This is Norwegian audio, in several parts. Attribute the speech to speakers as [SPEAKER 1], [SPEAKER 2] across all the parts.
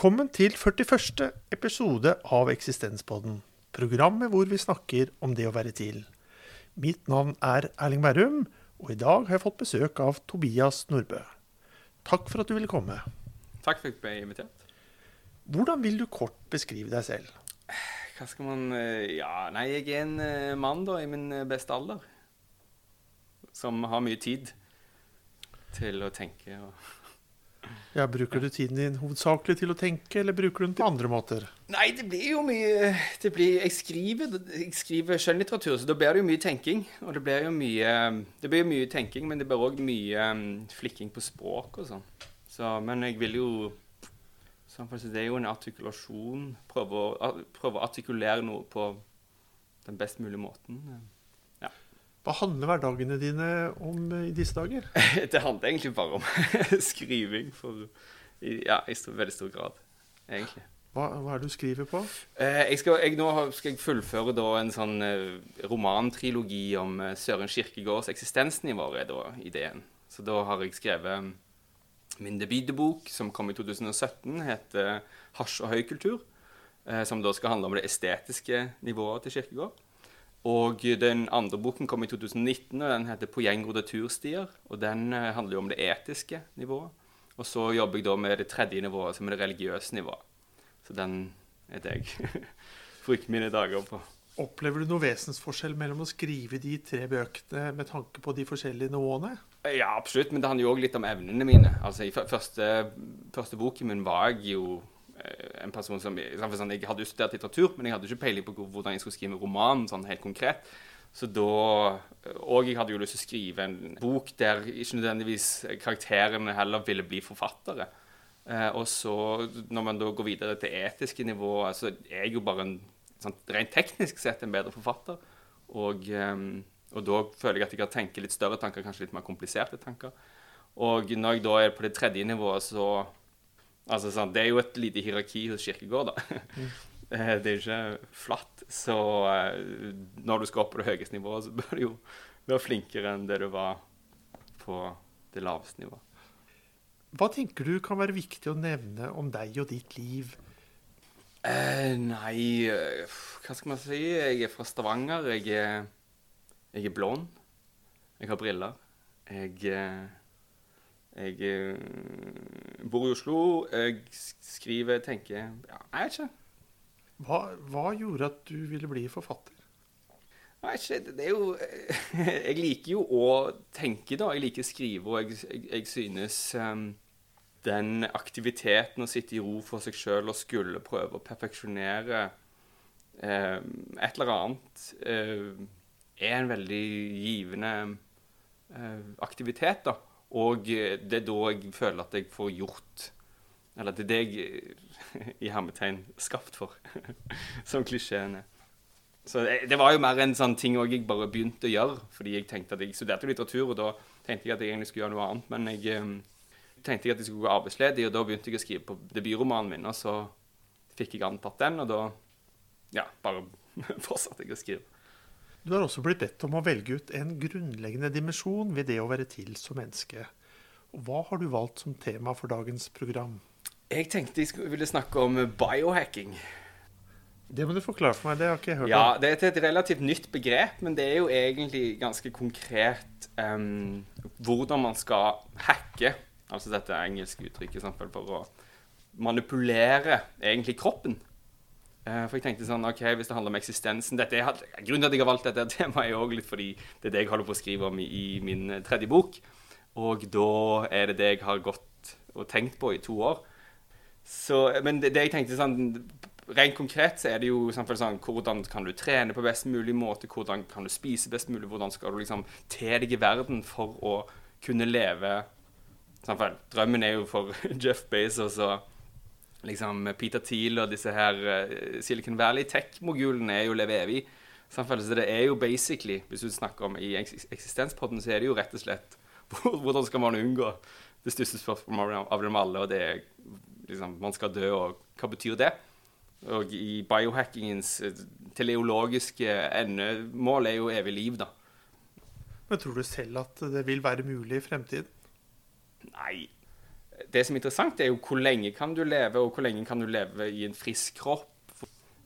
[SPEAKER 1] Velkommen til 41. episode av Eksistenspodden. Programmet hvor vi snakker om det å være til. Mitt navn er Erling Bærum, og i dag har jeg fått besøk av Tobias Nordbø. Takk for at du ville komme.
[SPEAKER 2] Takk for at jeg ble invitert.
[SPEAKER 1] Hvordan vil du kort beskrive deg selv?
[SPEAKER 2] Hva skal man eh, Ja, nei, jeg er en eh, mann da, i min eh, beste alder. Som har mye tid til å tenke og
[SPEAKER 1] Ja, bruker du tiden din hovedsakelig til å tenke, eller bruker du den på andre måter?
[SPEAKER 2] Nei, det blir jo mye blir, jeg, skriver, jeg skriver skjønnlitteratur, så da blir det jo mye tenking. Og det blir jo mye Det blir mye tenking, men det blir òg mye um, flikking på språk og sånn. Så, men jeg vil jo det er jo en artikulasjon. Prøve å, prøve å artikulere noe på den best mulige måten.
[SPEAKER 1] Hva handler hverdagene dine om eh, i disse dager?
[SPEAKER 2] det handler egentlig bare om skriving for, ja, i stor, veldig stor grad, egentlig.
[SPEAKER 1] Hva, hva er det du skriver på?
[SPEAKER 2] Eh, jeg skal, jeg, nå skal jeg fullføre en sånn eh, romantrilogi om Søren Kirkegårds eksistensnivå, er da ideen. Så da har jeg skrevet min debutbok, som kom i 2017, heter 'Hasj og høykultur'. Som da skal handle om det estetiske nivået til Kirkegård. Og den andre boken kom i 2019, og den heter 'På gjengrodde turstier'. Og den eh, handler jo om det etiske nivået. Og så jobber jeg da med det tredje nivået, som er det religiøse nivået. Så den er det jeg bruker mine dager på.
[SPEAKER 1] Opplever du noen vesensforskjell mellom å skrive de tre bøkene med tanke på de forskjellige nivåene?
[SPEAKER 2] Ja, absolutt, men det handler jo òg litt om evnene mine. Altså, I første, første boken min var jeg jo en person som sånn, Jeg hadde jo studert litteratur, men jeg hadde ikke peiling på hvordan jeg skulle skrive roman. sånn helt konkret. Så da, Og jeg hadde jo lyst til å skrive en bok der ikke nødvendigvis karakterene heller ville bli forfattere. Eh, og så, når man da går videre til etiske nivå, så er jeg jo bare en sånn, rent teknisk sett en bedre forfatter. Og, eh, og da føler jeg at jeg kan tenke litt større tanker, kanskje litt mer kompliserte tanker. Og når jeg da er på det tredje nivået, så Altså, sånn, det er jo et lite hierarki hos Kirkegård, da. Mm. det er jo ikke flatt. Så uh, når du skal opp på det høyeste nivået, så bør du jo være flinkere enn det du var på det laveste nivået.
[SPEAKER 1] Hva tenker du kan være viktig å nevne om deg og ditt liv?
[SPEAKER 2] Eh, nei, uh, hva skal man si? Jeg er fra Stavanger. Jeg er, jeg er blond. Jeg har briller. Jeg jeg eh, bor i Oslo. Jeg skriver, tenker ja, Jeg vet ikke.
[SPEAKER 1] Hva, hva, gjorde at du ville bli forfatter?
[SPEAKER 2] Jeg vet ikke, det er jo Jeg liker jo å tenke, da. Jeg liker å skrive, og jeg, jeg, jeg synes um, den aktiviteten å sitte i ro for seg sjøl og skulle prøve å perfeksjonere um, et eller annet, um, er en veldig givende uh, aktivitet, da. Og det er da jeg føler at jeg får gjort Eller det er det jeg i hermetegn skapt for, som klisjeen er. Så det, var jo mer en sånn ting jeg bare begynte å gjøre. Fordi jeg tenkte at jeg studerte litteratur, og da tenkte jeg at jeg egentlig skulle gjøre noe annet. Men jeg eh, tenkte jeg at jeg skulle gå arbeidsledig, og da begynte jeg å skrive på debutromanen min. Og så fikk jeg antatt den, og da ja, bare fortsatte jeg å skrive.
[SPEAKER 1] Du har også blitt bedt om å velge ut en grunnleggende dimensjon ved det å være til som menneske. Hva har du valgt som tema for dagens program?
[SPEAKER 2] Jeg tenkte jeg ville snakke om biohacking.
[SPEAKER 1] Det må du forklare for meg. Det har ikke jeg hørt
[SPEAKER 2] ja. Det er et relativt nytt begrep, men det er jo egentlig ganske konkret um, hvordan man skal hacke. Altså dette engelske uttrykket for å manipulere egentlig kroppen. Eh, for jeg tenkte sånn, ok, Hvis det handler om eksistensen dette er, Grunnen til at jeg har valgt dette temaet, er også litt fordi det er det jeg holder på å skrive om i, i, min eh, tredje bok. Og da er det det jeg har gått og tenkt på i to år. Så, men det, det jeg tenkte sånn Rent konkret så er det jo sånn, hvordan kan du trene på best mulig måte, hvordan kan du spise best mulig, hvordan skal du liksom te deg i verden for å kunne leve sånn, Drømmen er jo for Jeff Bezos og liksom Peter Thiel og disse her uh, Silicon Valley tech-mogulene er jo leve evig. Så det er jo basically, hvis du snakker om i eksistenspodden, så er det jo rett og slett hvordan skal man unngå det største spørsmålet av dem alle, og det er liksom Man skal dø, og hva betyr det? Og i biohackingens eh, teleologiske endemål er jo evig liv, da.
[SPEAKER 1] Men tror du selv at det vil være mulig i fremtiden?
[SPEAKER 2] Nei, det som er interessant, er jo hvor lenge kan du leve, og hvor lenge kan du leve i en frisk kropp?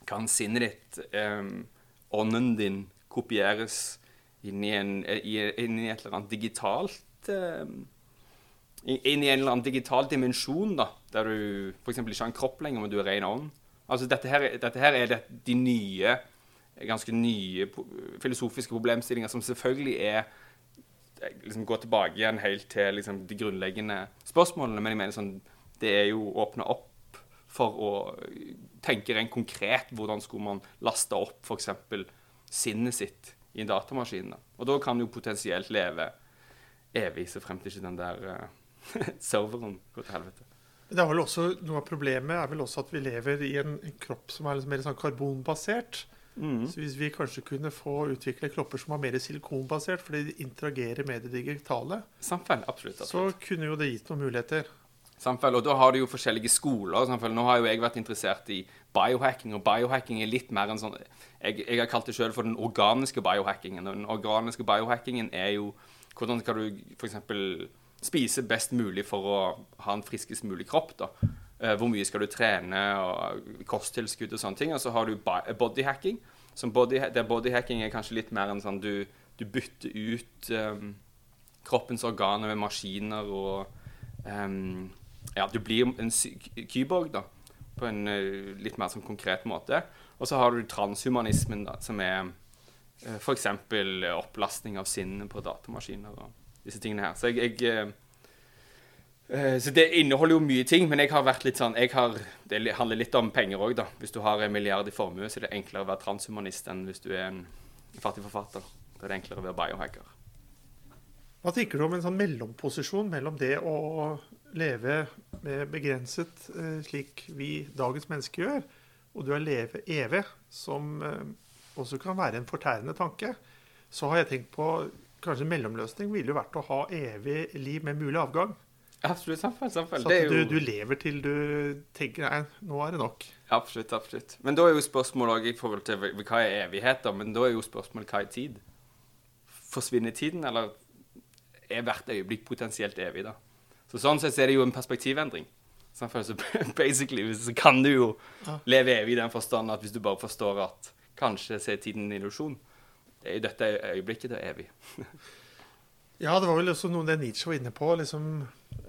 [SPEAKER 2] Kan sinnet ditt, um, ånden din, kopieres inn i, en, i, inn i et eller annet digitalt um, inn i en eller annen digital dimensjon, da, der du f.eks. ikke har en kropp lenger, men du er ren ånd. Altså, dette her, dette her er det, de nye, ganske nye filosofiske problemstillinger som selvfølgelig er liksom gå tilbake igjen helt til liksom, de grunnleggende spørsmålene, men jeg mener sånn Det er jo å åpne opp for å tenke rent konkret hvordan skulle man laste opp f.eks. sinnet sitt i en datamaskin. Da. Og da kan du potensielt leve evig, så frem til ikke den der uh, serveren går til helvete.
[SPEAKER 1] Det er vel også, Noe av problemet er vel også at vi lever i en, en kropp som er liksom mer sånn karbonbasert. Mm. Så Hvis vi kanskje kunne få utvikle kropper som var mer silikonbasert, fordi de interagerer med det digitale,
[SPEAKER 2] Samfell, absolutt, absolutt.
[SPEAKER 1] så kunne jo det gitt noen muligheter.
[SPEAKER 2] Samfell, og Da har du jo forskjellige skoler. Samfell. Nå har jo jeg vært interessert i biohacking, og biohacking er litt mer enn sånn Jeg, jeg har kalt det sjøl for den organiske biohackingen. Og den organiske biohackingen er jo hvordan skal du f.eks spise best mulig for å ha en friskest mulig kropp. da. Eh, hvor mye skal du trene, og kosttilskudd og sånne ting. Og så har du bodyhacking. Body, der bodyhacking er kanskje litt mer enn sånn du, du bytter ut um, kroppens organer med maskiner og um, Ja, du blir en kyborg, da. På en uh, litt mer sånn konkret måte. Og så har du transhumanismen, da, som er uh, f.eks. opplastning av sinnet på datamaskiner. og disse tingene her. Så jeg, jeg Så det inneholder jo mye ting, men jeg har vært litt sånn har, Det handler litt om penger òg, da. Hvis du har en milliard i formue, så er det enklere å være transhumanist enn hvis du er en fattig forfatter. Da er det enklere å være biohacker.
[SPEAKER 1] Hva tenker du om en sånn mellomposisjon mellom det å leve begrenset, uh, slik vi dagens mennesker gjør, og det å leve evig, som uh, også kan være en fortærende tanke? Så har jeg tenkt på kanskje mellomløsning ville jo vært å ha evig liv med mulig avgang.
[SPEAKER 2] Absolutt. Samfunn, samfunn.
[SPEAKER 1] Så at du, du, lever til du tenker nei, nå er det nok.
[SPEAKER 2] Absolutt. absolutt. Men da er jo spørsmålet i forhold til hva er evighet, da? Men da er jo spørsmålet hva er tid? Forsvinner tiden, eller er hvert øyeblikk potensielt evig, da? Så Sånn sett er det jo en perspektivendring. Så basically så kan du jo ja. leve evig i den forstand at hvis du bare forstår at kanskje så er tiden en illusjon, i dette øyeblikket det er evig.
[SPEAKER 1] ja, det var vel også noe det Nietzsche var inne på, liksom,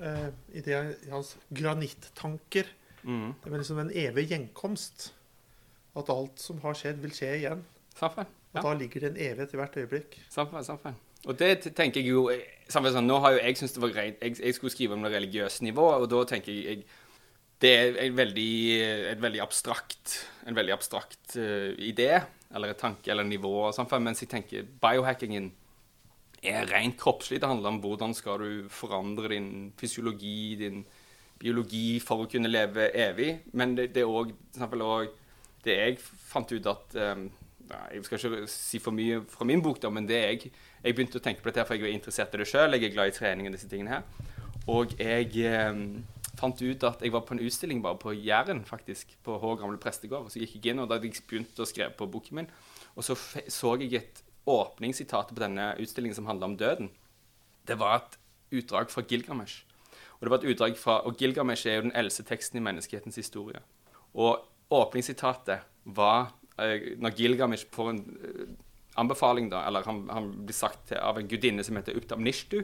[SPEAKER 1] eh, i det, hans granittanker. Mm. Det var liksom en evig gjenkomst. At alt som har skjedd, vil skje igjen.
[SPEAKER 2] Samfunn.
[SPEAKER 1] Ja. Og da ligger det en evighet i hvert øyeblikk.
[SPEAKER 2] Samfunn, samfunn. Og det tenker jeg jo sånn, Nå har jo jeg syntes det var greit jeg, jeg, skulle skrive om det religiøse nivået, og da tenker jeg, jeg det er en veldig, et veldig abstrakt, en veldig abstrakt uh, idé eller et tanke eller nivå. sånn, Mens jeg tenker biohackingen er rent kroppslig. Det handler om hvordan skal du forandre din fysiologi, din biologi, for å kunne leve evig. Men det, det er òg det jeg fant ut at um, Jeg skal ikke si for mye fra min bok, da, men det jeg, jeg begynte å tenke på dette for jeg var interessert i det sjøl. Jeg er glad i trening og disse tingene her. Og jeg um, fant ut at jeg var på en utstilling bare på Jæren, faktisk, på Hå gamle prestegård. Så gikk jeg inn, og da hadde jeg begynt å skrive på boken min. Og så så jeg et åpningssitat på denne utstillingen som handla om døden. Det var et utdrag fra Gilgamesh. Og det var et utdrag fra, og Gilgamesh er jo den eldste teksten i menneskehetens historie. Og åpningssitatet var uh, når Gilgamesh får en uh, anbefaling, da, eller han, han blir sagt til, av en gudinne som heter Uptamnishtu,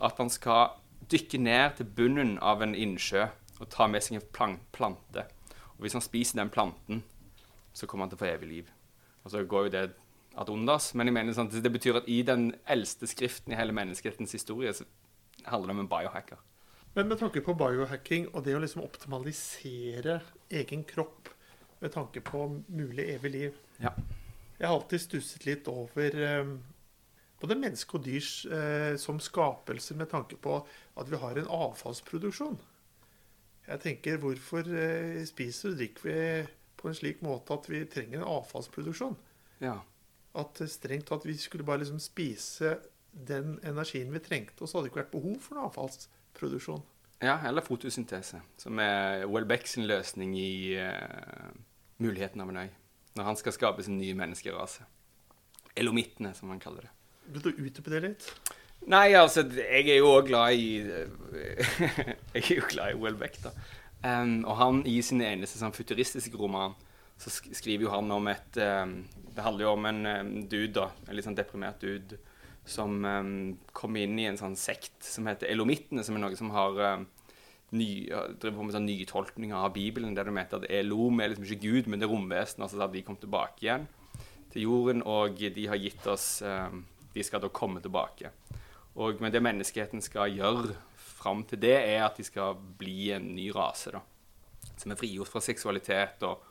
[SPEAKER 2] at han skal dykke ned til bunnen av en innsjø og ta med seg en plante. Og hvis han spiser den planten, så kommer han til å få evig liv. Og så går jo det ad undas. Men jeg mener sånn, det betyr at i den eldste skriften i hele menneskehetens historie så handler det om en biohacker.
[SPEAKER 1] Men med tanke på biohacking og det å liksom optimalisere egen kropp med tanke på mulig evig liv
[SPEAKER 2] ja.
[SPEAKER 1] Jeg har alltid stusset litt over eh, både menneske og dyr eh, som skapelser med tanke på at vi har en avfallsproduksjon. Jeg tenker, hvorfor eh, spiser og drikker vi på en slik måte at vi trenger en avfallsproduksjon?
[SPEAKER 2] Ja.
[SPEAKER 1] At strengt tatt vi skulle bare liksom spise den energien vi trengte, og så hadde det ikke vært behov for noen avfallsproduksjon.
[SPEAKER 2] Ja, eller fotosyntese, som er Welbeck sin løsning i uh, muligheten av en øy. Når han skal skape sin nye menneskerase. Elomittene, som han kaller det.
[SPEAKER 1] Vil du utdype det litt?
[SPEAKER 2] Nei, altså, jeg er jo òg glad i Jeg er jo glad i Welbeck, da. Um, og han, i sin eneste sånn futuristiske roman, så skriver jo han om et um, Det handler jo om en um, dude, da. En litt sånn deprimert dude som um, kom inn i en sånn sekt som heter elomittene, som er noe som har ny, driver på med sånn nytolkninger av Bibelen. Der de mente at Elom er liksom ikke Gud, men det er romvesen. Altså at de kom tilbake igjen til jorden, og de har gitt oss De skal da komme tilbake. Og, men det menneskeheten skal gjøre fram til det, er at de skal bli en ny rase. da, Som er frigjort fra seksualitet og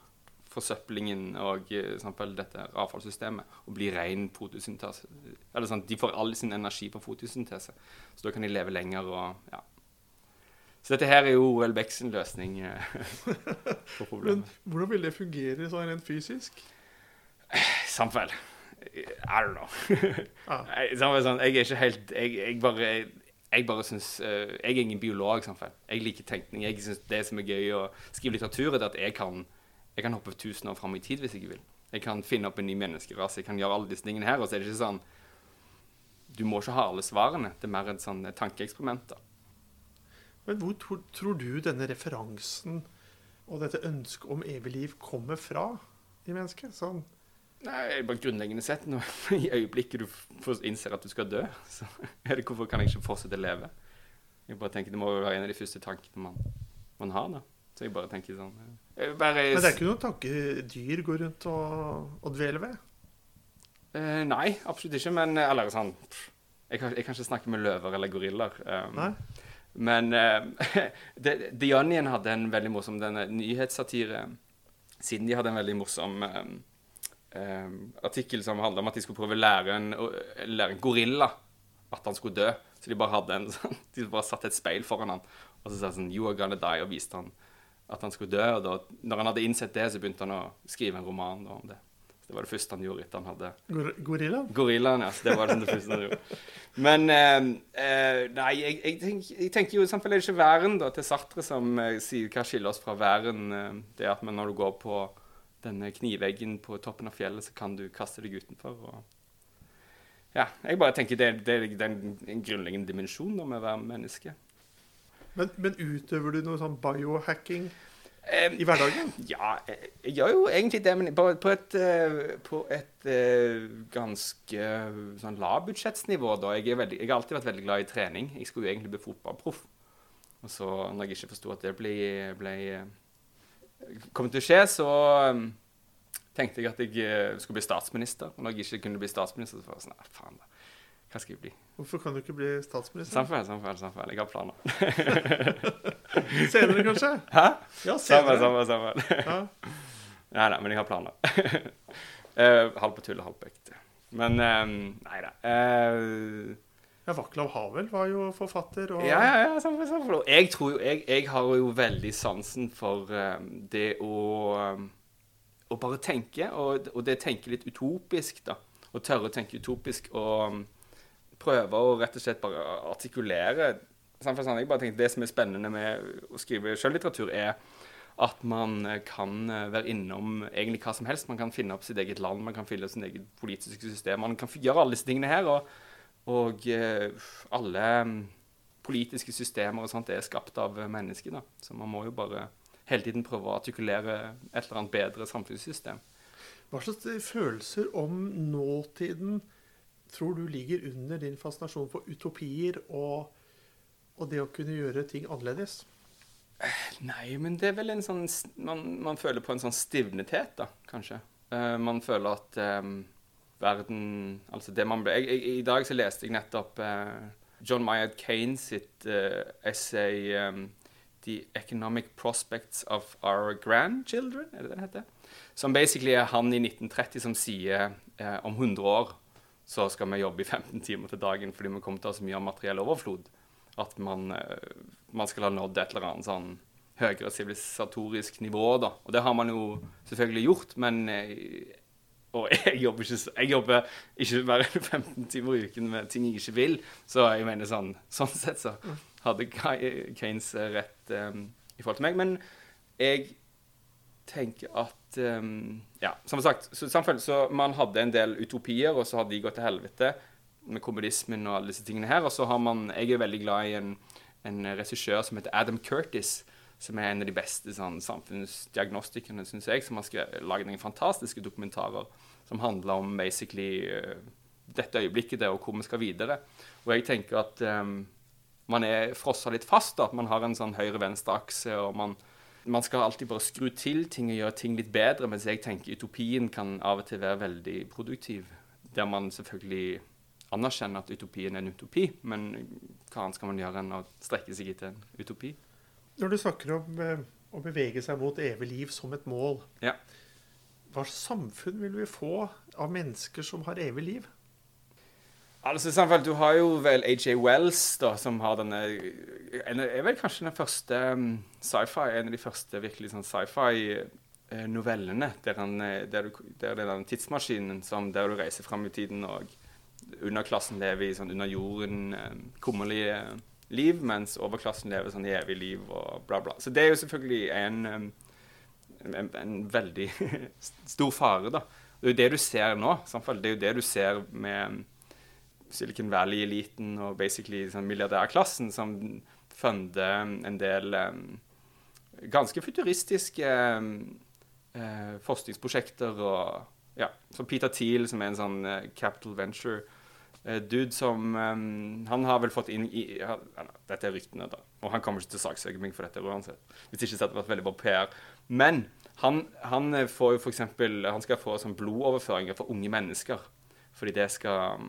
[SPEAKER 2] forsøplingen og eksempel, dette avfallssystemet. Og bli ren fotosyntese. Eller sånn, De får all sin energi på fotosyntese. Så da kan de leve lenger og ja. Så dette her er jo Elbecks løsning på problemet.
[SPEAKER 1] Men hvordan vil det fungere sånn rent fysisk?
[SPEAKER 2] Samfell. I don't know. ah. sånn, jeg er ikke helt Jeg, jeg bare jeg bare synes, uh, Jeg er ingen biolog. Samtidig. Jeg liker tenkning. Jeg synes Det som er gøy å skrive litteratur, er at jeg kan, jeg kan hoppe tusen år fram i tid hvis jeg vil. Jeg kan finne opp en ny menneskerase. Jeg kan gjøre alle disse tingene her. Og så er det ikke sånn Du må ikke ha alle svarene. Det er mer et sånn tankeeksperiment. da.
[SPEAKER 1] Men hvor tror, tror du denne referansen og dette ønsket om evig liv kommer fra i mennesket? Sånn
[SPEAKER 2] Nei, bare grunnleggende sett. Når, I øyeblikket du innser at du skal dø, så er det hvorfor kan jeg ikke fortsette å leve? Jeg bare tenker Det må jo være en av de første tankene man, man har. da. Så jeg bare tenker sånn
[SPEAKER 1] bare, Men det er ikke noen tanke dyr går rundt og, og dveler ved?
[SPEAKER 2] Uh, nei, absolutt ikke. Men eller sånn jeg kan, jeg kan ikke snakke med løver eller gorillaer. Um. Men uh, The Onion hadde en veldig morsom denne nyhetssatire. Siden de hadde en veldig morsom um, um, artikkel som handla om at de skulle prøve å lære en, lære en, gorilla at han skulle dø. Så de bare hadde en sånn, de bare satte et speil foran han og så sa de sånn You are gonna die, og viste han at han skulle dø. Og da når han hadde innsett det, så begynte han å skrive en roman da, om det. Så det var det første han gjorde etter han hadde
[SPEAKER 1] Gor Gorillaen?
[SPEAKER 2] Gorillaen, ja. Så det var det første han gjorde. Men eh, eh, Nei, jeg, jeg, tenker, jeg, tenker, jo samtidig det ikke væren da, til Sartre som eh, sier hva skiller oss fra væren. Eh, det at når du går på denne kniveggen på toppen av fjellet, så kan du kaste deg utenfor. Og... Ja, jeg bare tenker det, det er den, en grunnleggende dimensjon med å være menneske.
[SPEAKER 1] Men, men, utøver du noe sånn biohacking i hverdagen?
[SPEAKER 2] Ja, jeg, gjør jo egentlig det, men på, på et, uh, på et uh, ganske sånn lavbudsjettsnivå. da. Jeg, veldig, jeg, har alltid vært veldig glad i trening. Jeg skulle jo egentlig bli fotballproff. Og så når jeg ikke forsto at det ble, ble kom til å skje, så tenkte jeg at jeg skulle bli statsminister. Og når jeg ikke kunne bli statsminister, så var jeg sånn faen, da. Hva skal jeg bli?
[SPEAKER 1] Hvorfor kan du ikke bli statsminister?
[SPEAKER 2] Samferdsel, samferdsel, samfunn. Jeg har planer.
[SPEAKER 1] senere, kanskje?
[SPEAKER 2] Hæ?
[SPEAKER 1] Ja, senere.
[SPEAKER 2] Samferdsel, samferdsel. Ja. Nei da, men jeg har planer. uh, halv på tull og halv på ekte. Men um, nei da. Uh,
[SPEAKER 1] ja, Vaklav Havel var jo forfatter. Og...
[SPEAKER 2] Ja, ja, ja. Samme, samme. Jeg, tror jo, jeg, jeg, har jo veldig sansen for um, det å, um, å bare tenke, og, og det tenke litt utopisk, da. Å tørre å tenke utopisk og um, prøve å rett og slett bare artikulere sånn, jeg bare tenkte Det som er spennende med å skrive sjøllitteratur, er at man kan eh, være innom egentlig hva som helst. Man kan finne opp sitt eget land, man kan finne opp sitt eget politiske system. Man kan gjøre alle disse tingene her. og og eh, alle mm, politiske systemer og sånt er skapt av mennesker. da. Så man må jo bare hele tiden prøve å artikulere et eller annet bedre samfunnssystem.
[SPEAKER 1] Hva slags eh, følelser om nåtiden tror du ligger under din fascinasjon for utopier og, og det å kunne gjøre ting annerledes?
[SPEAKER 2] Nei, men det er vel en sånn Man, man føler på en sånn stivnethet, da, kanskje. Uh, man føler at um, verden Altså det man ble jeg, jeg, I dag så leste jeg nettopp uh, John Myard Kane sitt uh, essay um, 'The Economic Prospects of Our Grandchildren', er det det heter? Som basically er han i 1930 som sier om 100 år så skal vi jobbe i 15 timer til dagen fordi vi kommer til å ha så mye materiell overflod at man, man skal ha nådd et eller annet sånn høyere sivilisatorisk nivå. da. Og det har man jo selvfølgelig gjort, men og jeg jobber ikke, jeg jobber ikke enn 15 timer i uken med ting jeg ikke vil. Så jeg mener sånn, sånn sett så hadde Kanes rett um, i forhold til meg. Men jeg tenker at um, Ja, som sagt, så, så man hadde en del utopier, og så hadde de gått til helvete. med kommunismen og alle disse tingene her. Og så har man Jeg er veldig glad i en, en regissør som heter Adam Curtis, som er en av de beste sånn, samfunnsdiagnostikerne, syns jeg, som har laget noen fantastiske dokumentarer som handler om basically uh, dette øyeblikket der, og hvor vi skal videre. Og jeg tenker at um, man er frossa litt fast, da, at man har en sånn høyre-venstre-akse, og man, man skal alltid bare skru til ting og gjøre ting litt bedre, mens jeg tenker utopien kan av og til være veldig produktiv. Der man selvfølgelig anerkjenner at utopien er en utopi, men hva annet skal man gjøre enn å strekke seg etter en utopi?
[SPEAKER 1] Når du snakker om eh, å bevege seg mot evig liv som et mål,
[SPEAKER 2] Ja.
[SPEAKER 1] hva slags samfunn vil vi få av mennesker som har evig liv?
[SPEAKER 2] Altså, i Du har jo vel AJ Wells, da, som har denne en, er vel kanskje den første um, sci-fi, en av de første virkelig sånn sci-fi-novellene. Der, eh, der, der det er den tidsmaskinen som, der du reiser fram i tiden, og underklassen lever i sånn under jorden um, kummerlige liv, mens overklassen lever sånn evig liv og bla, bla. Så det er jo selvfølgelig en, um, en, en veldig stor fare, da. Det er jo det du ser nå. Samtidig. Det er jo det du ser med Silicon Valley-eliten og basically sånn milliardærklassen som funder en del um, ganske futuristiske um, uh, forskningsprosjekter. og ja, som Peter Thiel, som er en sånn uh, capital venture uh, dude som um, Han har vel fått inn i ja, Dette er ryktene, da. Og han kommer ikke til å saksøke meg for dette uansett. Hvis ikke så hadde det vært veldig bra PR. Men han, han får jo for eksempel, Han skal få sånn blodoverføringer for unge mennesker. Fordi det skal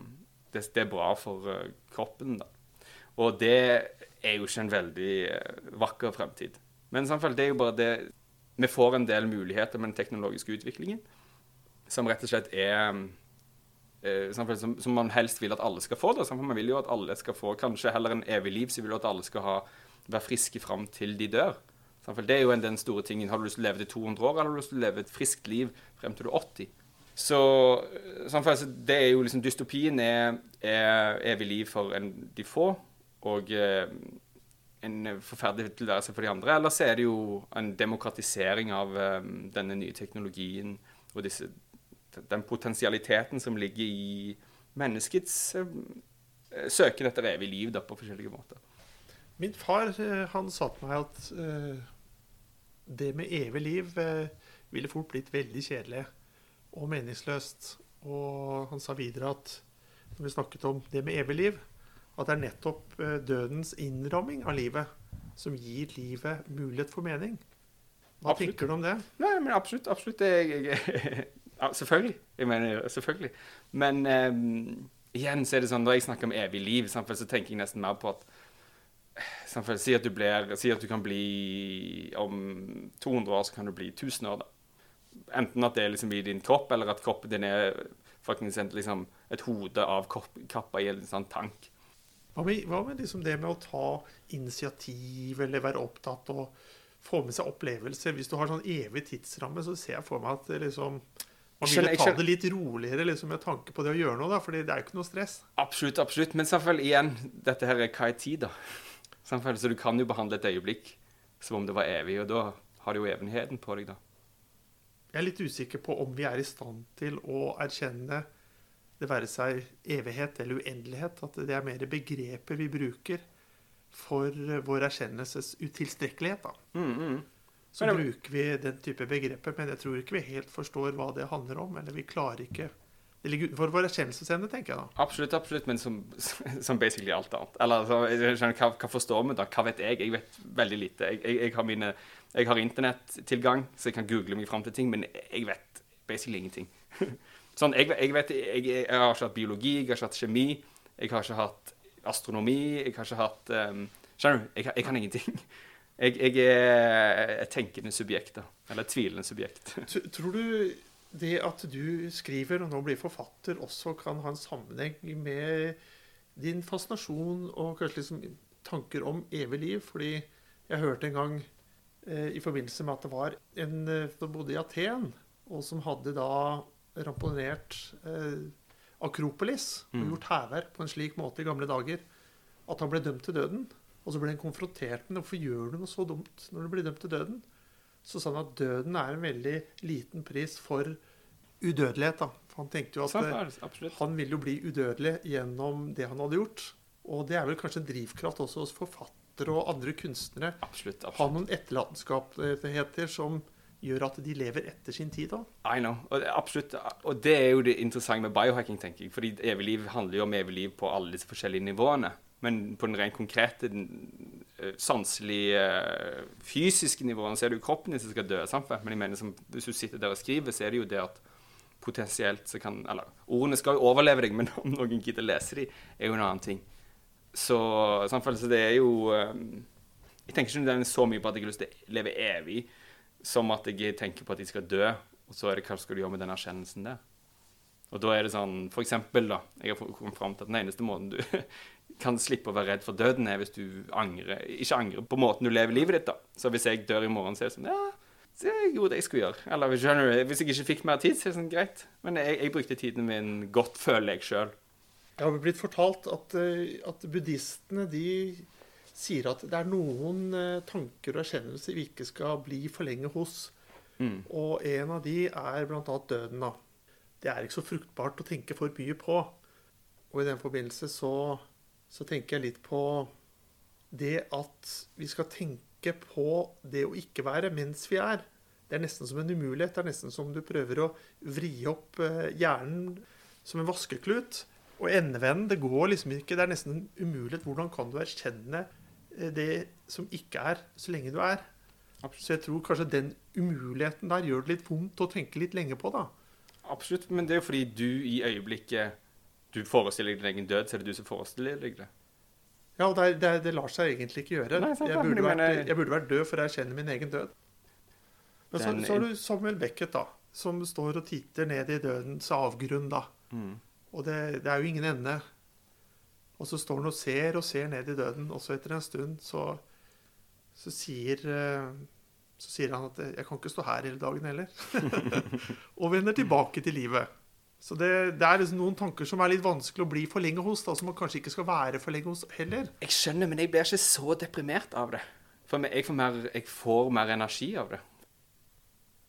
[SPEAKER 2] det, det, er bra for uh, kroppen. da. Og det er jo ikke en veldig uh, vakker fremtid. Men samtidig, det er jo bare det Vi får en del muligheter med den teknologiske utviklingen som rett og slett er uh, som, som, man helst vil at alle skal få. Da. Man vil jo at alle skal få kanskje heller en evig liv, så vil du at alle skal ha, være friske fram til de dør. Det er jo en, den store tingen. Har du lyst til å leve til 200 år, eller har du lyst til å leve et friskt liv frem til du er 80? Så det er jo liksom Dystopien er, er evig liv for en, de få, og eh, en forferdelig tilværelse for de andre. Eller så er det jo en demokratisering av um, denne nye teknologien og disse, den potensialiteten som ligger i menneskets uh, søken etter evig liv da, på forskjellige måter.
[SPEAKER 1] Min far han sa til meg at uh, det med evig liv uh, ville fort blitt veldig kjedelig og meningsløst. Og han sa videre at når vi snakket om det med evig liv, at det er nettopp dødens innramming av livet som gir livet mulighet for mening. Hva absolutt. tenker du om det?
[SPEAKER 2] Nei, men Absolutt. absolutt. Jeg, jeg, ja, selvfølgelig. Jeg mener selvfølgelig. Men um, igjen så er det sånn, når jeg snakker om evig liv, så tenker jeg nesten mer på at Si at, du blir, si at du kan bli Om 200 år så kan du bli 1000 år. da. Enten at det liksom i din kropp, eller at kroppen din er faktisk liksom et hode av kappa i en sånn tank.
[SPEAKER 1] Hva med, hva med liksom det med å ta initiativ, eller være opptatt og få med seg opplevelser? Hvis du har sånn evig tidsramme, så ser jeg for meg at liksom, man vil ta det litt roligere liksom, med tanke på det å gjøre noe, da, fordi det er jo ikke noe stress.
[SPEAKER 2] Absolutt, absolutt. Men selvfølgelig igjen, dette her er hva er tid, da? Så du kan jo behandle et øyeblikk som om det var evig, og da har du jo evigheten på deg, da.
[SPEAKER 1] Jeg er litt usikker på om vi er i stand til å erkjenne det være seg evighet eller uendelighet, at det er mer begrepet vi bruker for vår erkjennelses utilstrekkelighet. Da.
[SPEAKER 2] Mm, mm.
[SPEAKER 1] Så det... bruker vi den type begreper, men jeg tror ikke vi helt forstår hva det handler om. Eller vi klarer ikke Det ligger utenfor vår erkjennelsesevne, tenker jeg da.
[SPEAKER 2] Absolutt, absolutt, men som, som basically alt annet. Eller så, hva, hva, forstår vi da? Hva vet jeg? Jeg vet veldig lite. Jeg, jeg, jeg har mine jeg har internettilgang, så jeg kan google meg fram til ting, men jeg vet basically ingenting. sånn, jeg, jeg vet, jeg, jeg, har ikke hatt biologi, jeg har ikke hatt kjemi, jeg har ikke hatt astronomi, jeg har ikke hatt um, Skjønner du? Jeg, kan ingenting. Jeg, er et tenkende subjekt, da. Eller et tvilende subjekt.
[SPEAKER 1] Tror du det at du skriver og nå blir forfatter, også kan ha en sammenheng med din fascinasjon og kanskje liksom tanker om evig liv? Fordi jeg hørte en gang Eh, i forbindelse med at det var en eh, som bodde i Aten, og som hadde da ramponert eh, Akropolis og mm. gjort hærverk på en slik måte i gamle dager at han ble dømt til døden. Og så ble han konfrontert med hvorfor gjør du noe så dumt når du blir dømt til døden. Så sa han at døden er en veldig liten pris for udødelighet, da. For Han tenkte jo at eh,
[SPEAKER 2] ja, absolutt.
[SPEAKER 1] han ville jo bli udødelig gjennom det han hadde gjort. Og det er vel kanskje en drivkraft også hos forfattere og andre kunstnere.
[SPEAKER 2] Absolutt. absolutt.
[SPEAKER 1] har noen etterlatenskapheter som gjør at de lever etter sin tid. da.
[SPEAKER 2] I know. Og det, absolutt. Og det er jo det interessante med biohacking, tenker jeg. Fordi evig liv handler jo om evig liv på alle disse forskjellige nivåene. Men på den rent konkrete, den, eh, sanselige, eh, fysiske nivåen, så er det jo kroppen din som skal dø. Sant? Men jeg mener, som, hvis du sitter der og skriver, så er det jo det at potensielt så kan Eller ordene skal jo overleve deg, men om noen gidder lese dem, er jo en annen ting. Så, så det er jo eh, Jeg tenker ikke nødvendigvis så mye på at jeg har lyst til å leve evig, som at jeg tenker på at jeg skal dø, og så er det hva skal du gjøre med den erkjennelsen der. Og da er det sånn, for eksempel da, jeg har kommet frem til at den eneste måten du kan slippe å være redd for døden er hvis du angrer, ikke angrer på måten du lever livet ditt da. Så hvis jeg dør i morgen, så er det sånn, ja, det er jo det jeg skulle gjøre. Eller hvis jeg ikke fikk mer tid, så er det sånn, greit. Men jeg, jeg brukte tiden min godt, føler jeg selv.
[SPEAKER 1] Jeg har blitt fortalt at, eh, at buddhistene de sier at det er noen eh, tanker og erkjennelser vi ikke skal bli for lenge hos.
[SPEAKER 2] Mm.
[SPEAKER 1] Og en av de er bl.a. døden. da. Det er ikke så fruktbart å tenke for mye på. Og i den forbindelse så, så tenker jeg litt på det at vi skal tenke på det å ikke være mens vi er. Det er nesten som en umulighet. Det er nesten som du prøver å vri opp eh, hjernen som en vaskeklut. Og endevenden, det går liksom ikke. Det er nesten en umulighet. Hvordan kan du erkjenne eh, det som ikke er, så lenge du er? Så jeg tror kanskje den umuligheten der gjør det litt vondt å tenke litt lenge på, da.
[SPEAKER 2] Absolutt, men det er jo fordi du i øyeblikket du forestiller deg din egen død, så er det du som forestiller deg det.
[SPEAKER 1] Ja, og det, det, det lar seg egentlig ikke gjøre.
[SPEAKER 2] Nei, sant,
[SPEAKER 1] jeg, burde vært, jeg burde vært død for å erkjenne min egen død. Men så, så har du Samuel Beckett, da, som står og titter ned i dødens avgrunn, da.
[SPEAKER 2] Mm.
[SPEAKER 1] Og det, det er jo ingen ende. Og så står han og ser og ser ned i døden, og så etter en stund så, så sier eh, så sier han at 'jeg kan ikke stå her hele dagen heller'. og vender tilbake til livet. Så det, det er liksom noen tanker som er litt vanskelig å bli for lenge hos, da, som man kanskje ikke skal være for lenge hos heller.
[SPEAKER 2] Jeg skjønner, men jeg blir ikke så deprimert av det. For jeg får mer, jeg får mer energi av det.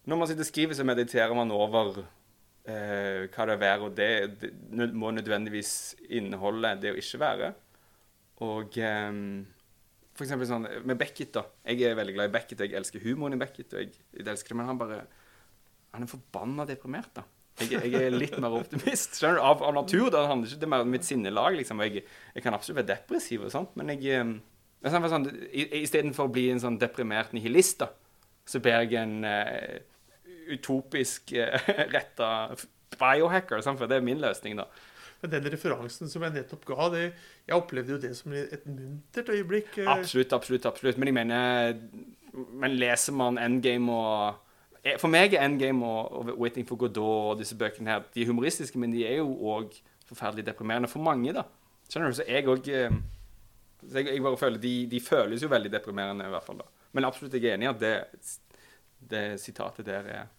[SPEAKER 2] Når man sitter og skriver, så mediterer man over eh, hva det er være, og det, det må nødvendigvis inneholde det å ikke være. Og eh, for eksempel sånn med Beckett, da. Jeg er veldig glad i Beckett, jeg elsker humoren i Beckett, og jeg, jeg elsker det, men han bare Han er forbanna deprimert, da. Jeg, jeg er litt mer optimist. Skjønner du? Av, av natur. da handler ikke det mer om mitt sinnelag. liksom, og jeg, jeg kan absolutt være depressiv, og sånt, men jeg Istedenfor men sånn, sånn, i- Istedenfor å bli en sånn deprimert nihilist, da, så blir jeg en eh, utopisk uh, retta biohacker. Sant? For det er min løsning, da.
[SPEAKER 1] Men den referansen som jeg nettopp ga, det, jeg opplevde jo det som et muntert øyeblikk. eh.
[SPEAKER 2] Absolutt, absolutt. absolutt. Men jeg mener Men leser man Endgame og eh, For meg er Endgame og, og Waiting for Godot og disse bøkene her De er humoristiske, men de er jo òg forferdelig deprimerende for mange, da. Skjønner du? Så jeg òg jeg bare føler de, de føles jo veldig deprimerende, i hvert fall. da. Men absolutt, jeg er enig i at det, det sitatet der er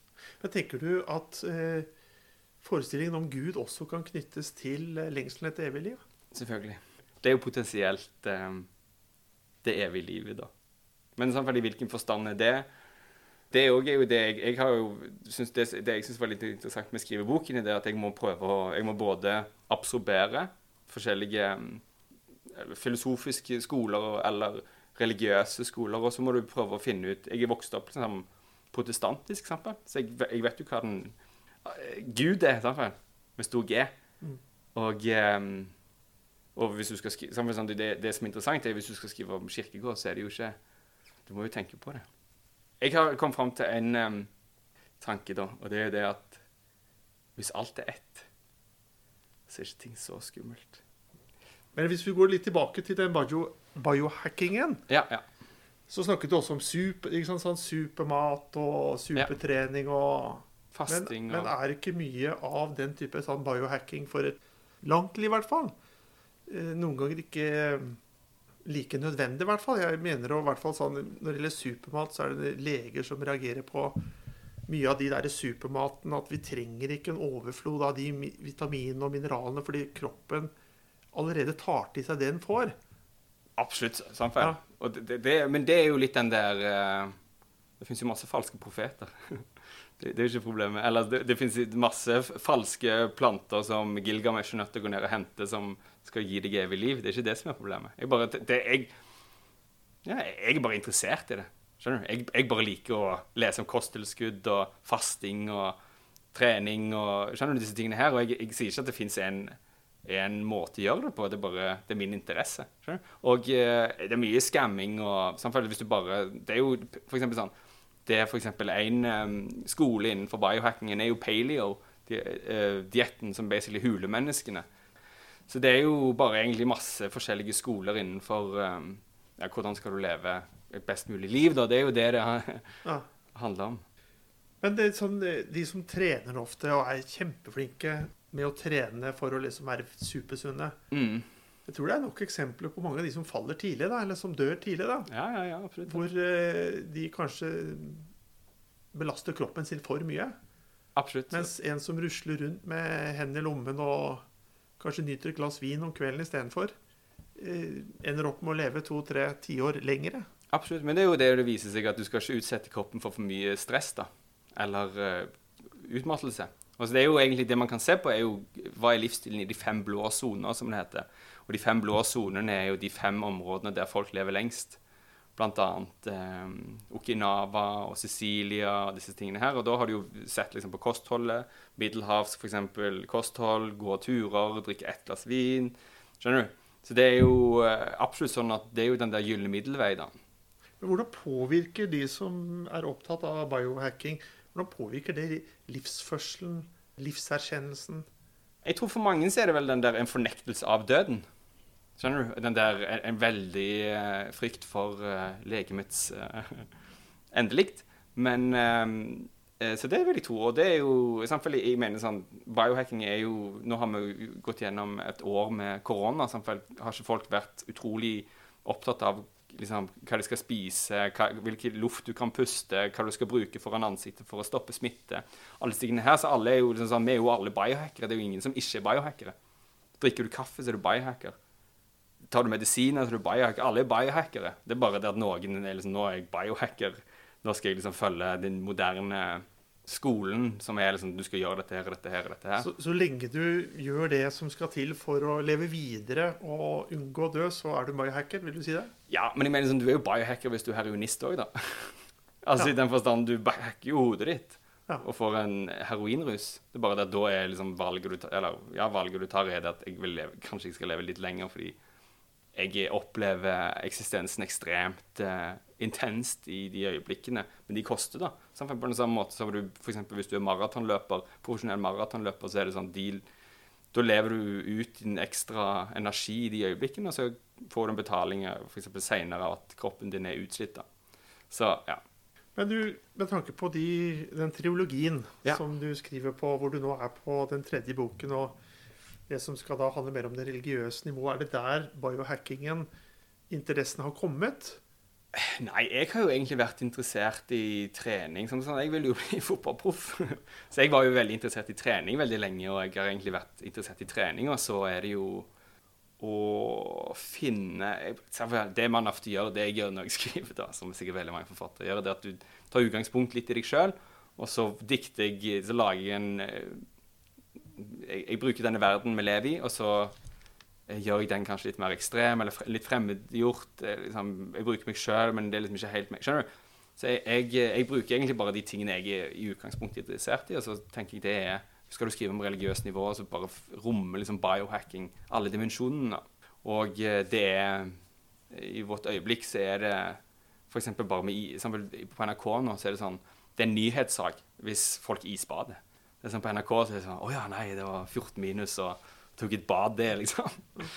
[SPEAKER 1] Men tenker du at eh, forestillingen om Gud også kan knyttes til eh, lengselen etter evig liv?
[SPEAKER 2] Selvfølgelig. Det er jo potensielt eh, det evige livet, da. Men samtidig, i hvilken forstand er det? Det er jo det jeg, jeg har jo synes det, det jeg syns var litt interessant med skriveboken, er det at jeg må prøve å Jeg må både absorbere forskjellige eh, filosofiske skoler eller religiøse skoler, og så må du prøve å finne ut Jeg er vokst opp liksom, protestantisk, Sant? så jeg, jeg vet jo hva den eh, Gud er, sant, med stor G. Og eh, og hvis du skal skrive, sant? det, det som er interessant, er hvis du skal skrive om kirkegård, så er det jo ikke Du må jo tenke på det. Jeg har kommet fram til en um, tanke, da, og det er det at hvis alt er ett, så er ikke ting så skummelt.
[SPEAKER 1] Men hvis vi går litt tilbake til den bio, biohackingen,
[SPEAKER 2] Ja, ja.
[SPEAKER 1] Så snakket du også om super, sant, sånn supermat og supertrening og men,
[SPEAKER 2] Fasting
[SPEAKER 1] men
[SPEAKER 2] og
[SPEAKER 1] er ikke mye av den type sånn biohacking for et langt liv, i hvert fall? Eh, Noen ganger ikke eh, like nødvendig, i hvert fall. Jeg mener og, hvert fall sånn, Når det gjelder supermat, så er det leger som reagerer på mye av de der supermaten. At vi trenger ikke en overflod av de mi- vitaminene og mineralene fordi kroppen allerede tar til seg det den får.
[SPEAKER 2] Absolutt. samferd.
[SPEAKER 1] Ja.
[SPEAKER 2] Det, det, men det er jo litt den der eh, Det fins jo masse falske profeter. Det, det er jo ikke problemet. Eller det, det finnes masse falske planter som Gilgamesh er nødt til å gå ned og hente, som skal gi deg evig liv. Det er ikke det som er problemet. Jeg, bare, det, jeg, ja, jeg er bare interessert i det. Skjønner du? Jeg, jeg bare liker å lese om kosttilskudd og fasting og trening og Skjønner du disse tingene her? Og jeg, jeg sier ikke at det fins en, en måte å gjøre det på, det er bare det er min interesse. Skjønner? Og eh, det er mye skamming og samtidig hvis du bare Det er jo eksempel sånn Det er eksempel en um, skole innenfor biohackingen er jo paleo, di, eh, dietten som basically huler menneskene. Så det er jo bare egentlig masse forskjellige skoler innenfor um, ja, hvordan skal du leve et best mulig liv, da. Det er jo det det
[SPEAKER 1] Ja.
[SPEAKER 2] handler om.
[SPEAKER 1] Men det er sånn, eh, de som trener ofte og er kjempeflinke med å trene for å liksom være supersunne
[SPEAKER 2] Mm.
[SPEAKER 1] Jeg tror det er nok eksempler på mange av de som faller tidlig, da, eller som dør tidlig. da,
[SPEAKER 2] Ja, ja, ja, absolutt.
[SPEAKER 1] Hvor eh, de kanskje belaster kroppen sin for mye.
[SPEAKER 2] Absolutt.
[SPEAKER 1] Mens en som rusler rundt med hendene i lommen og kanskje nyter et glass vin om kvelden istedenfor, eh, ender opp med å leve to-tre tiår lengre.
[SPEAKER 2] Absolutt. Men det er jo det det viser seg, at du skal ikke utsette kroppen for for mye stress, da. Eller uh, utmattelse. Altså det er jo egentlig det man kan se på, er jo hva er livsstilen i de fem blå soner, som det heter. Og de fem blå sonene er jo de fem områdene der folk lever lengst. Blant annet eh, Okinawa og Sicilia og disse tingene her. Og da har du jo sett liksom på kostholdet. Middelhavsk f.eks. kosthold, gå turer, drikke ett glass vin. Skjønner du? Så det er jo eh, absolutt sånn at det er jo den der gylne middelvei, da.
[SPEAKER 1] Men hvordan påvirker de som er opptatt av biohacking, hvordan påvirker det livsførselen, livserkjennelsen?
[SPEAKER 2] Jeg tror for mange så er det vel den der en fornektelse av døden. Skjønner du? Den der en, en veldig uh, frykt for uh, legemets uh, endelikt. Men eh, Så det vil jeg tro. Og det er jo selvfølgelig, jeg mener sånn, Biohacking er jo Nå har vi gått gjennom et år med korona. Selvfølgelig har ikke folk vært utrolig opptatt av liksom, hva de skal spise, hva, hvilken luft du kan puste, hva du skal bruke foran ansiktet for å stoppe smitte. Alle disse her, så alle er jo liksom sånn, Vi er jo alle biohackere. Det er jo ingen som ikke er biohackere. Drikker du kaffe, så er du biohacker. Tar du medisiner, så er du biohacker. Alle er biohackere. Det er bare det at noen er liksom Nå er jeg biohacker. Nå skal jeg liksom følge den moderne skolen, som er liksom Du skal gjøre dette her dette her dette her.
[SPEAKER 1] Så, så lenge du gjør det som skal til for å leve videre og unngå å dø, så er du biohacker, vil du si det?
[SPEAKER 2] Ja, men jeg mener sånn, du er jo biohacker hvis du er heroinist òg, da. altså
[SPEAKER 1] Ja.
[SPEAKER 2] i den forstand du hacker jo hodet ditt
[SPEAKER 1] Ja.
[SPEAKER 2] og får en heroinrus. Det er bare det at da er liksom valget du tar Eller ja, valget du tar, er det at jeg leve, kanskje jeg skal leve litt lenger fordi jeg opplever eksistensen ekstremt uh, intenst i de øyeblikkene. Men de koster, da. Samtidig på den samme måte som du, eksempel, hvis du er maratonløper, profesjonell maratonløper, så er det sånn deal Da lever du ut din ekstra energi i de øyeblikkene, og så får du en betaling f.eks. seinere at kroppen din er utslitt. da. Så ja.
[SPEAKER 1] Men du, med tanke på de, den triologien
[SPEAKER 2] Ja.
[SPEAKER 1] som du skriver på, hvor du nå er på den tredje boken, og det som skal da handle mer om det religiøse nivået, er det der biohackingen, interessen har kommet?
[SPEAKER 2] Nei, jeg har jo egentlig vært interessert i trening. Som sånn, jeg ville jo bli fotballproff. Så jeg var jo veldig interessert i trening veldig lenge, og jeg har egentlig vært interessert i trening. Og så er det jo å finne Det man ofte gjør, det jeg gjør når jeg skriver, da, som sikkert veldig mange forfattere gjør, det er at du tar utgangspunkt litt i deg sjøl, og så dikter jeg Så lager jeg en eh, jeg, jeg bruker denne verden vi lever i, og så eh, gjør jeg den kanskje litt mer ekstrem eller litt fremmedgjort. eh, Liksom, jeg bruker meg sjøl, men det er liksom ikke helt meg. Skjønner du? Så jeg, jeg, jeg bruker egentlig bare de tingene jeg er i utgangspunktet interessert i, og så tenker jeg det er Skal du skrive om religiøst nivå, så bare rommer liksom biohacking alle dimensjonene. Og eh, det er I vårt øyeblikk så er det f.eks. bare med i, På NRK nå så er det sånn Det er en nyhetssak hvis folk isbader. Det er sånn På NRK så er det sånn Å ja, nei, det var 14 minus og tok et bad, det, liksom.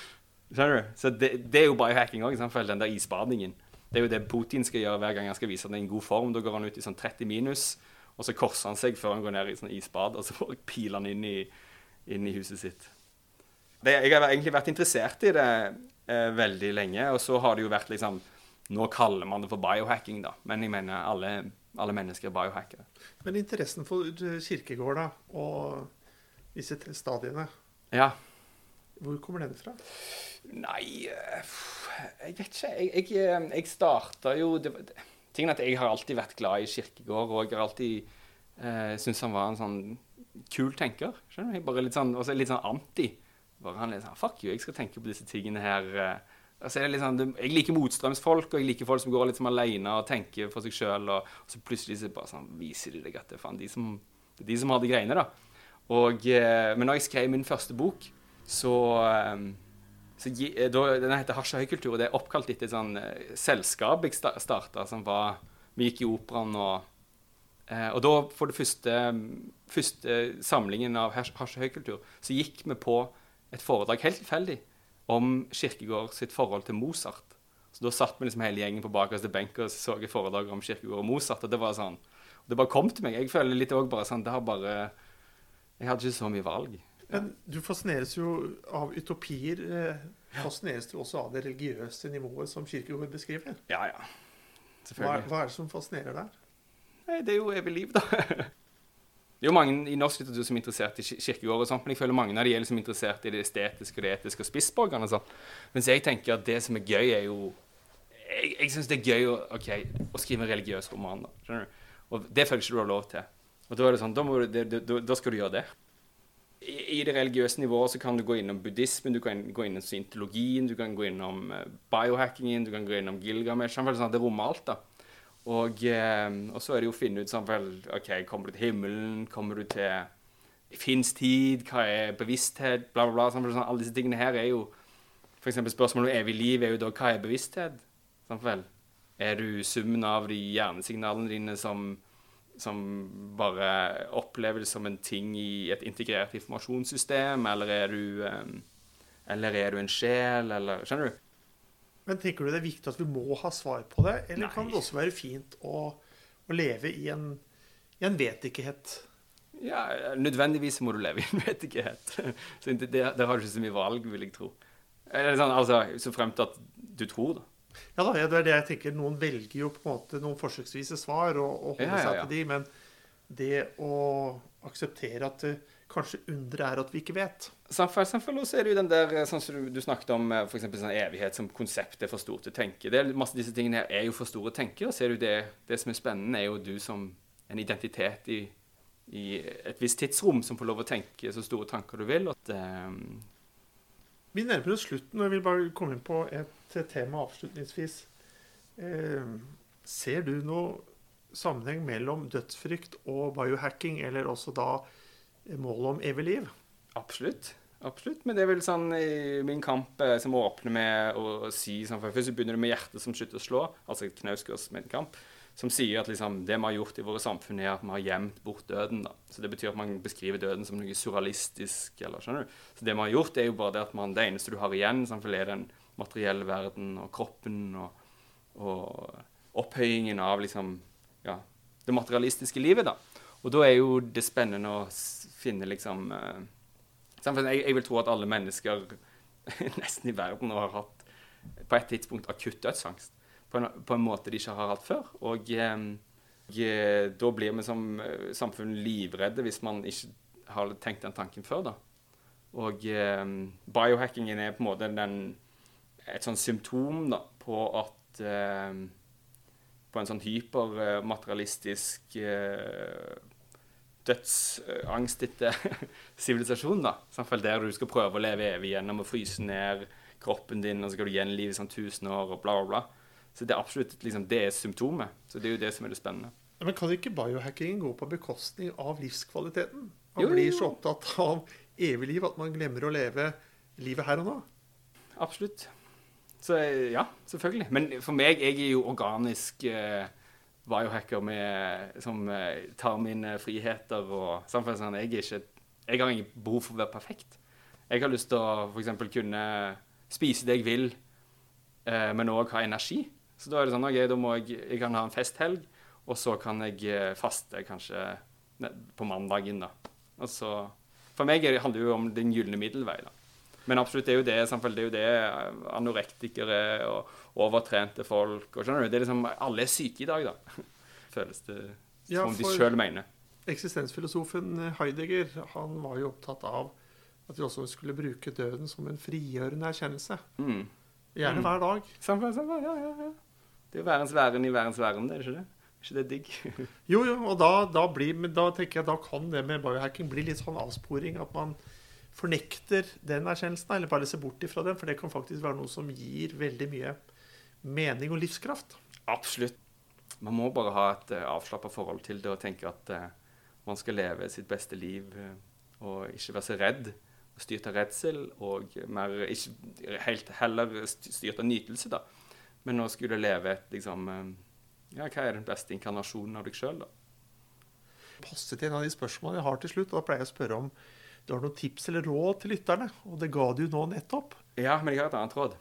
[SPEAKER 2] Skjønner du? Så det, det er jo biohacking òg, den der isbadingen. Det er jo det Putin skal gjøre hver gang han skal vise at han er i en god form. Da går han ut i sånn 30 minus, og så korser han seg før han går ned i sånn isbad, og så piler han inn i, inn i huset sitt. Det, jeg har egentlig vært interessert i det eh, veldig lenge, og så har det jo vært liksom Nå kaller man det for biohacking, da, men jeg mener alle, alle mennesker er biohackere.
[SPEAKER 1] Men interessen for eh, kirkegård da, og disse tre stadiene,
[SPEAKER 2] Ja.
[SPEAKER 1] hvor kommer den fra?
[SPEAKER 2] Nei eh, Jeg vet ikke. Jeg, jeg, eh, jeg starta jo det, Tingen er at Jeg har alltid vært glad i kirkegård, og jeg har alltid eh, syntes han var en sånn kul tenker. skjønner du? Bare litt sånn, også litt sånn anti. Bare han litt sånn Fuck you, jeg skal tenke på disse tingene her. Sånn, Jeg liker motstrømsfolk, og jeg liker folk som går litt alene og tenker for seg sjøl. Og, så plutselig så bare sånn, viser de deg at det er de som, de som har de greiene. da. Og, uh, men når jeg skrev min første bok, så um, så da, Den heter Hasja høykultur, og det er oppkalt etter et sånn uh, selskap jeg starta, som var Vi gikk i operaen og Og da, for det første, første samlingen av Hasja høykultur, så gikk vi på et foredrag helt tilfeldig om Kirkegård sitt forhold til Mozart. Så da satt vi liksom hele gjengen på bakerste benk og så et foredrag om Kirkegård og Mozart. Og det var sånn Det bare kom til meg. Jeg føler litt òg bare sånn Det har bare Jeg hadde ikke så mye valg.
[SPEAKER 1] Men du fascineres jo av utopier. Eh, fascineres du også av det religiøse nivået som Kirkegård beskriver?
[SPEAKER 2] Ja, ja.
[SPEAKER 1] Selvfølgelig. Hva, hva er det som fascinerer der?
[SPEAKER 2] Nei, det er jo evig liv, da. Det er jo mange i norsk litteratur som er interessert i kirkegård, og sånt, men jeg føler mange av de er liksom interessert i det estetiske og det etiske og spissborgerne. Sånn. Mens jeg tenker at det som er gøy, er jo Jeg, jeg syns det er gøy å, okay, å, skrive en religiøs roman. Da, skjønner du? Og det føler ikke du har lov til. Og da er det sånn, da, du, det, da, da skal du gjøre det. I, I, det religiøse nivået så kan du gå innom buddhismen, du kan gå innom syntologien, du kan gå innom uh, biohackingen, du kan gå innom Gilgamesh. Sånn, det rommer alt. da. Og, eh, og, så er det jo å finne ut sånn vel, OK, kommer du til himmelen? Kommer du til Fins tid? Hva er bevissthet? Bla, bla, bla. Sånn, sånn, alle disse tingene her er jo F.eks. spørsmålet om evig liv er jo da hva er bevissthet? Sånn, vel, er du summen av de hjernesignalene dine som, som bare oppleves som en ting i et integrert informasjonssystem, eller er du, um, eller er du en sjel, eller Skjønner du?
[SPEAKER 1] Men tenker du det er viktig at vi må ha svar på det, eller Nei. kan det også være fint å, å leve i en, i en vetikighet?
[SPEAKER 2] Ja, nødvendigvis må du leve i en vet-ikke-het. der har du ikke så mye valg, vil jeg tro. Sånn, altså, så fremt at du tror, da.
[SPEAKER 1] Ja da, det er det jeg tenker. Noen velger jo på en måte noen forsøksvise svar og, og holder ja, ja, ja. seg til de, men det å akseptere at kanskje underet er at vi ikke vet.
[SPEAKER 2] Selvfølgelig så er det jo den der, eh, sånn som du, du snakket om for eksempel, Sånn evighet som konsept er for stort å tenke. Det er, masse disse tingene her er jo for store å tenke. Og så er det jo det, det som er spennende, er jo du som en identitet i, i et visst tidsrom som får lov å tenke så store tanker du vil. At, um...
[SPEAKER 1] Vi nærmer oss slutten, og jeg vil bare komme inn på et tema avslutningsvis. Eh, ser du noe sammenheng mellom dødsfrykt og biohacking, eller også da målet om evig liv?
[SPEAKER 2] Absolutt. Absolutt. Men det er vel sånn i min kamp eh, som åpner med å, si sånn, for Først begynner det med hjertet som slutter å slå, altså Knausgårds kamp, som sier at liksom, det vi har gjort i våre samfunn, er at vi har gjemt bort døden. da. Så Det betyr at man beskriver døden som noe surrealistisk. eller skjønner du? Så Det vi har gjort, er jo bare det at man, det eneste du har igjen, sånn, er den materielle verden og kroppen og, og opphøyingen av liksom, ja, det materialistiske livet. da. Og da er jo det spennende å finne liksom uh, jeg, jeg, vil tro at alle mennesker nesten i verden har hatt på et tidspunkt akutt dødsangst. På en, på en måte de ikke har hatt før. Og og da blir vi som samfunn livredde hvis man ikke har tenkt den tanken før. da. Og um, biohackingen er på en måte den, et sånn symptom da, på at um, På en sånn hypermaterialistisk uh, dødsangstete sivilisasjon. da. Samtidig der du skal prøve å leve evig gjennom å fryse ned kroppen din, og så skal du gjenlive i sånn tusen år, og bla, bla, bla. Så det er absolutt liksom, det er symptomet. Så det er jo det som er det spennende.
[SPEAKER 1] Men kan ikke biohackingen gå på bekostning av livskvaliteten? Man jo, blir så opptatt av evig liv at man glemmer å leve livet her og nå.
[SPEAKER 2] Absolutt. Så ja, selvfølgelig. Men for meg, jeg er jo organisk eh, biohacker med, som uh, tar mine friheter og sånn, jeg, ikke, jeg har ingen behov for å være perfekt. Jeg har lyst til å f.eks. kunne spise det jeg vil, uh, men òg ha energi. Så da er det sånn okay, da må jeg, jeg kan ha en festhelg, og så kan jeg faste kanskje på mandagen. da. Og så, for meg handler det jo om den gylne middelvei. da. Men absolutt, det er jo det, det, er jo det anorektikere og overtrente folk og skjønner du, det er liksom, Alle er syke i dag, da. Føles det som ja, de sjøl mener.
[SPEAKER 1] Eksistensfilosofen Heidegger han var jo opptatt av at vi også skulle bruke døden som en frigjørende erkjennelse. Mm. Gjerne mm. hver dag.
[SPEAKER 2] Samme, samme, ja, ja, ja. Det er jo verdens væren i verdens væren, det er ikke det? ikke det digg?
[SPEAKER 1] Jo, jo, og da, da, blir, da tenker jeg da kan det med biohacking bli litt sånn avsporing. At man fornekter den erkjennelsen, eller bare ser bort ifra den. For det kan faktisk være noe som gir veldig mye mening og livskraft.
[SPEAKER 2] Absolutt. Man må bare ha et uh, avslappa forhold til det og tenke at uh, man skal leve sitt beste liv uh, og ikke være så redd. Styrt av redsel og mer, ikke helt heller styrt av nytelse, da. Men nå skulle leve et liksom Ja, hva er den beste inkarnasjonen av deg sjøl, da?
[SPEAKER 1] Passet til en av de spørsmålene jeg har til slutt. og Da pleier jeg å spørre om du har noen tips eller råd til lytterne. Og det ga du nå nettopp.
[SPEAKER 2] Ja, men jeg har et annet råd.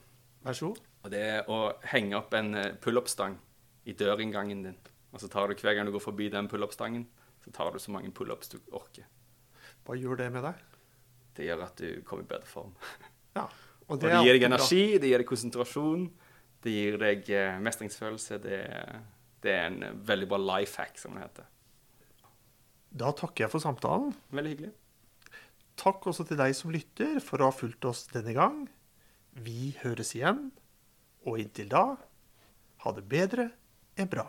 [SPEAKER 1] Vær så god.
[SPEAKER 2] Og det er å henge opp en pullup-stang i dørinngangen din. Og så tar du hver gang du går forbi den pullup-stangen, så tar du så mange pullups du orker.
[SPEAKER 1] Hva gjør det med deg?
[SPEAKER 2] Det gjør at du kommer i bedre form.
[SPEAKER 1] Ja,
[SPEAKER 2] og det, og det gir deg energi, det gir deg konsentrasjon, det gir deg mestringsfølelse. Det, det er en veldig bra life hack, som det heter.
[SPEAKER 1] Da takker jeg for samtalen.
[SPEAKER 2] Veldig hyggelig.
[SPEAKER 1] Takk også til deg som lytter for å ha fulgt oss denne gang. Vi høres igjen, og inntil da ha det bedre enn bra.